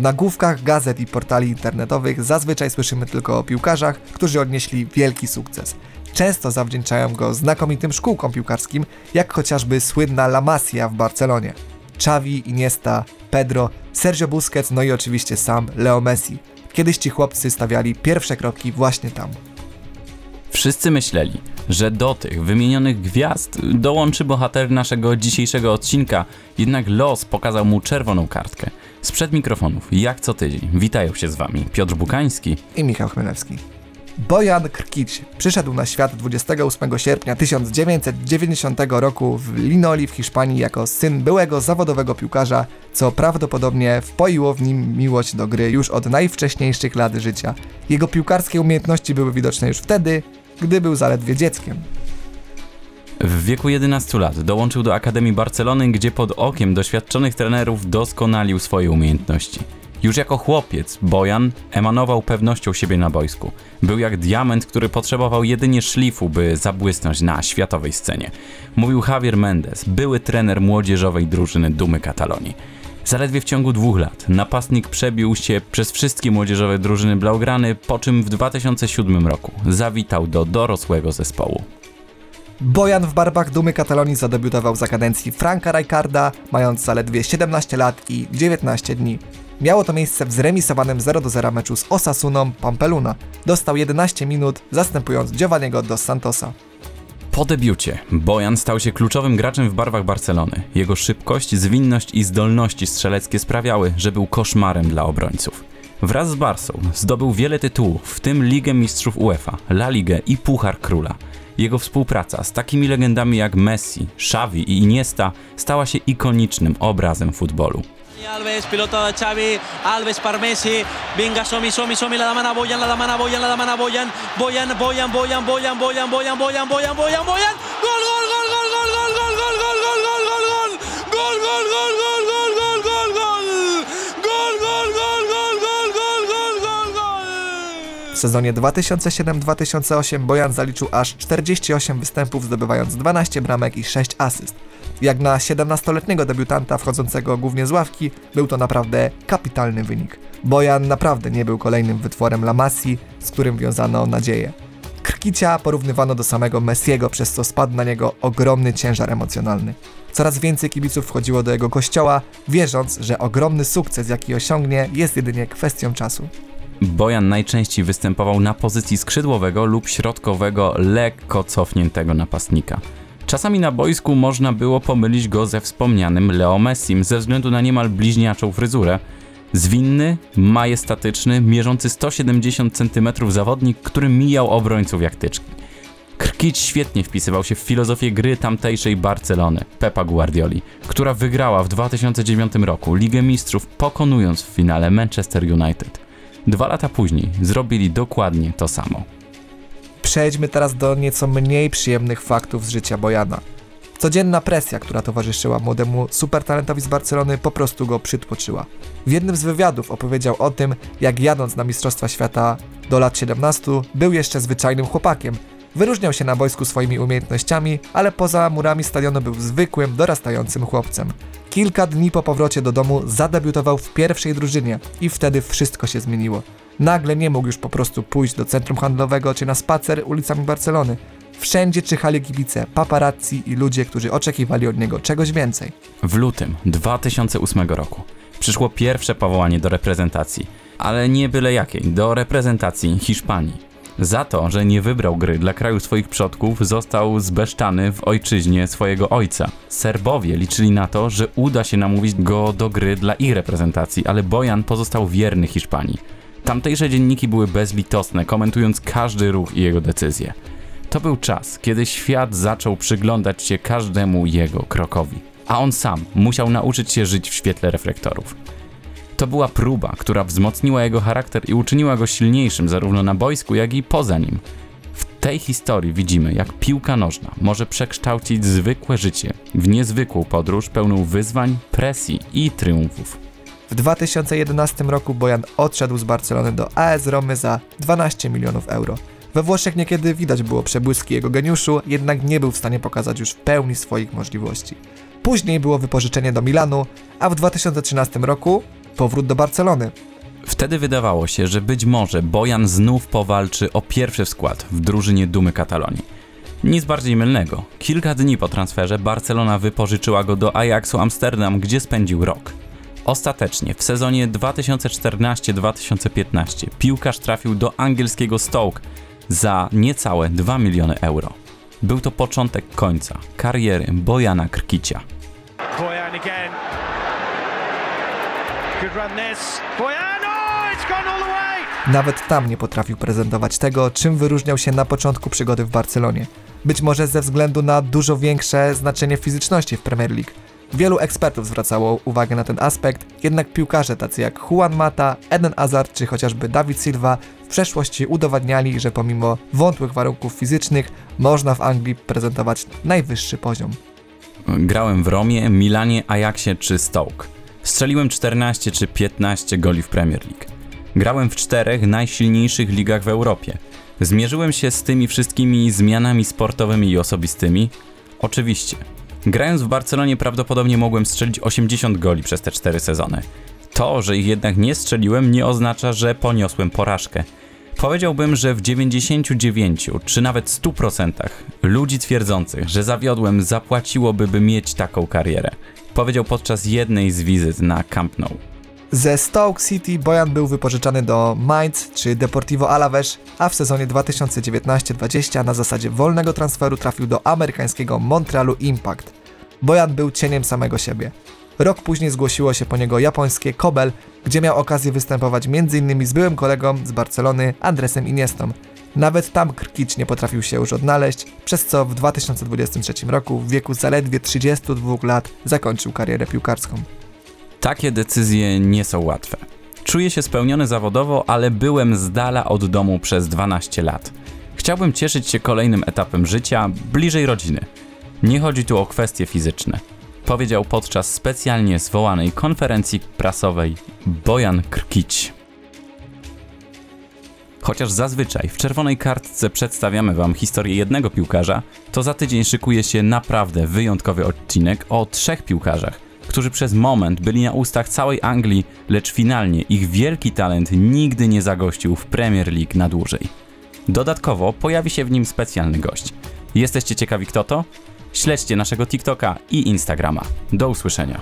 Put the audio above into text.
W nagłówkach gazet i portali internetowych zazwyczaj słyszymy tylko o piłkarzach, którzy odnieśli wielki sukces. Często zawdzięczają go znakomitym szkółkom piłkarskim, jak chociażby słynna La Masia w Barcelonie. Xavi, Iniesta, Pedro, Sergio Busquets, no i oczywiście sam Leo Messi. Kiedyś ci chłopcy stawiali pierwsze kroki właśnie tam. Wszyscy myśleli, że do tych wymienionych gwiazd dołączy bohater naszego dzisiejszego odcinka, jednak los pokazał mu czerwoną kartkę. Sprzed mikrofonów, jak co tydzień, witają się z wami Piotr Bukański i Michał Chmielewski. Bojan Krkic przyszedł na świat 28 sierpnia 1990 roku w Linoli w Hiszpanii jako syn byłego zawodowego piłkarza, co prawdopodobnie wpoiło w nim miłość do gry już od najwcześniejszych lat życia. Jego piłkarskie umiejętności były widoczne już wtedy, gdy był zaledwie dzieckiem. W wieku 11 lat dołączył do Akademii Barcelony, gdzie pod okiem doświadczonych trenerów doskonalił swoje umiejętności. Już jako chłopiec Bojan emanował pewnością siebie na boisku. Był jak diament, który potrzebował jedynie szlifu, by zabłysnąć na światowej scenie. Mówił Javier Mendes, były trener młodzieżowej drużyny Dumy Katalonii. Zaledwie w ciągu dwóch lat napastnik przebił się przez wszystkie młodzieżowe drużyny Blaugrany, po czym w 2007 roku zawitał do dorosłego zespołu. Bojan w barwach Dumy Katalonii zadebiutował za kadencji Franka Rijkaarda, mając zaledwie 17 lat i 19 dni. Miało to miejsce w zremisowanym 0-0 meczu z Osasuną Pampeluna. Dostał 11 minut, zastępując Giovanniego dos Santosa. Po debiucie Bojan stał się kluczowym graczem w barwach Barcelony. Jego szybkość, zwinność i zdolności strzeleckie sprawiały, że był koszmarem dla obrońców. Wraz z Barsą zdobył wiele tytułów, w tym Ligę Mistrzów UEFA, La Ligę i Puchar Króla. Jego współpraca z takimi legendami jak Messi, Xavi i Iniesta stała się ikonicznym obrazem futbolu. Alves, pilota de Xavi, Alves per Messi, vinga, som-hi, som-hi, som-hi, la demana Boyan, la demana Boyan, la demana Boyan, Boyan, Boyan, Boyan, Boyan, Boyan, Boyan, Boyan, Boyan, Boyan, Boyan, W sezonie 2007-2008 Bojan zaliczył aż 48 występów, zdobywając 12 bramek i 6 asyst. Jak na 17-letniego debiutanta wchodzącego głównie z ławki, był to naprawdę kapitalny wynik. Bojan naprawdę nie był kolejnym wytworem La Massi, z którym wiązano nadzieję. Krkicia porównywano do samego Messiego, przez co spadł na niego ogromny ciężar emocjonalny. Coraz więcej kibiców wchodziło do jego kościoła, wierząc, że ogromny sukces, jaki osiągnie, jest jedynie kwestią czasu. Bojan najczęściej występował na pozycji skrzydłowego lub środkowego, lekko cofniętego napastnika. Czasami na boisku można było pomylić go ze wspomnianym Leo Messim ze względu na niemal bliźniaczą fryzurę. Zwinny, majestatyczny, mierzący 170 cm zawodnik, który mijał obrońców jak tyczki. Krkic świetnie wpisywał się w filozofię gry tamtejszej Barcelony, Pepa Guardioli, która wygrała w 2009 roku Ligę Mistrzów pokonując w finale Manchester United. Dwa lata później zrobili dokładnie to samo. Przejdźmy teraz do nieco mniej przyjemnych faktów z życia Bojana. Codzienna presja, która towarzyszyła młodemu supertalentowi z Barcelony, po prostu go przytłoczyła. W jednym z wywiadów opowiedział o tym, jak jadąc na Mistrzostwa Świata do lat 17 był jeszcze zwyczajnym chłopakiem. Wyróżniał się na boisku swoimi umiejętnościami, ale poza murami stadionu był zwykłym, dorastającym chłopcem. Kilka dni po powrocie do domu zadebiutował w pierwszej drużynie i wtedy wszystko się zmieniło. Nagle nie mógł już po prostu pójść do centrum handlowego czy na spacer ulicami Barcelony. Wszędzie czyhali kibice, paparazzi i ludzie, którzy oczekiwali od niego czegoś więcej. W lutym 2008 roku przyszło pierwsze powołanie do reprezentacji, ale nie byle jakiej, do reprezentacji Hiszpanii. Za to, że nie wybrał gry dla kraju swoich przodków, został zbeszczany w ojczyźnie swojego ojca. Serbowie liczyli na to, że uda się namówić go do gry dla ich reprezentacji, ale Bojan pozostał wierny Hiszpanii. Tamtejsze dzienniki były bezlitosne, komentując każdy ruch i jego decyzje. To był czas, kiedy świat zaczął przyglądać się każdemu jego krokowi, a on sam musiał nauczyć się żyć w świetle reflektorów. To była próba, która wzmocniła jego charakter i uczyniła go silniejszym zarówno na boisku, jak i poza nim. W tej historii widzimy, jak piłka nożna może przekształcić zwykłe życie w niezwykłą podróż pełną wyzwań, presji i triumfów. W 2011 roku Bojan odszedł z Barcelony do AS Romy za 12 milionów euro. We Włoszech niekiedy widać było przebłyski jego geniuszu, jednak nie był w stanie pokazać już w pełni swoich możliwości. Później było wypożyczenie do Milanu, a w 2013 roku powrót do Barcelony. Wtedy wydawało się, że być może Bojan znów powalczy o pierwszy skład w drużynie Dumy Katalonii. Nic bardziej mylnego. Kilka dni po transferze Barcelona wypożyczyła go do Ajaxu Amsterdam, gdzie spędził rok. Ostatecznie w sezonie 2014-2015 piłkarz trafił do angielskiego Stoke za niecałe 2 miliony euro. Był to początek końca kariery Bojana Krkicia. Boyan again. Nawet tam nie potrafił prezentować tego, czym wyróżniał się na początku przygody w Barcelonie. Być może ze względu na dużo większe znaczenie fizyczności w Premier League. Wielu ekspertów zwracało uwagę na ten aspekt, jednak piłkarze tacy jak Juan Mata, Eden Hazard czy chociażby David Silva w przeszłości udowadniali, że pomimo wątłych warunków fizycznych można w Anglii prezentować najwyższy poziom. Grałem w Romie, Milanie, Ajaxie czy Stoke. Strzeliłem 14 czy 15 goli w Premier League. Grałem w czterech najsilniejszych ligach w Europie. Zmierzyłem się z tymi wszystkimi zmianami sportowymi i osobistymi. Oczywiście. Grając w Barcelonie prawdopodobnie mogłem strzelić 80 goli przez te 4 sezony. To, że ich jednak nie strzeliłem, nie oznacza, że poniosłem porażkę. Powiedziałbym, że w 99 czy nawet 100% ludzi twierdzących, że zawiodłem, zapłaciłoby, by mieć taką karierę. Powiedział podczas jednej z wizyt na Camp Nou. Ze Stoke City Bojan był wypożyczany do Mainz czy Deportivo Alaves, a w sezonie 2019-20 na zasadzie wolnego transferu trafił do amerykańskiego Montrealu Impact. Bojan był cieniem samego siebie. Rok później zgłosiło się po niego japońskie Kobel, gdzie miał okazję występować m.in. z byłym kolegą z Barcelony Andresem Iniestą. Nawet tam Krkic nie potrafił się już odnaleźć, przez co w 2023 roku w wieku zaledwie 32 lat zakończył karierę piłkarską. Takie decyzje nie są łatwe. Czuję się spełniony zawodowo, ale byłem z dala od domu przez 12 lat. Chciałbym cieszyć się kolejnym etapem życia, bliżej rodziny. Nie chodzi tu o kwestie fizyczne. Powiedział podczas specjalnie zwołanej konferencji prasowej Bojan Krkić. Chociaż zazwyczaj w czerwonej kartce przedstawiamy Wam historię jednego piłkarza, to za tydzień szykuje się naprawdę wyjątkowy odcinek o trzech piłkarzach, którzy przez moment byli na ustach całej Anglii, lecz finalnie ich wielki talent nigdy nie zagościł w Premier League na dłużej. Dodatkowo pojawi się w nim specjalny gość. Jesteście ciekawi kto to? Śledźcie naszego TikToka i Instagrama. Do usłyszenia.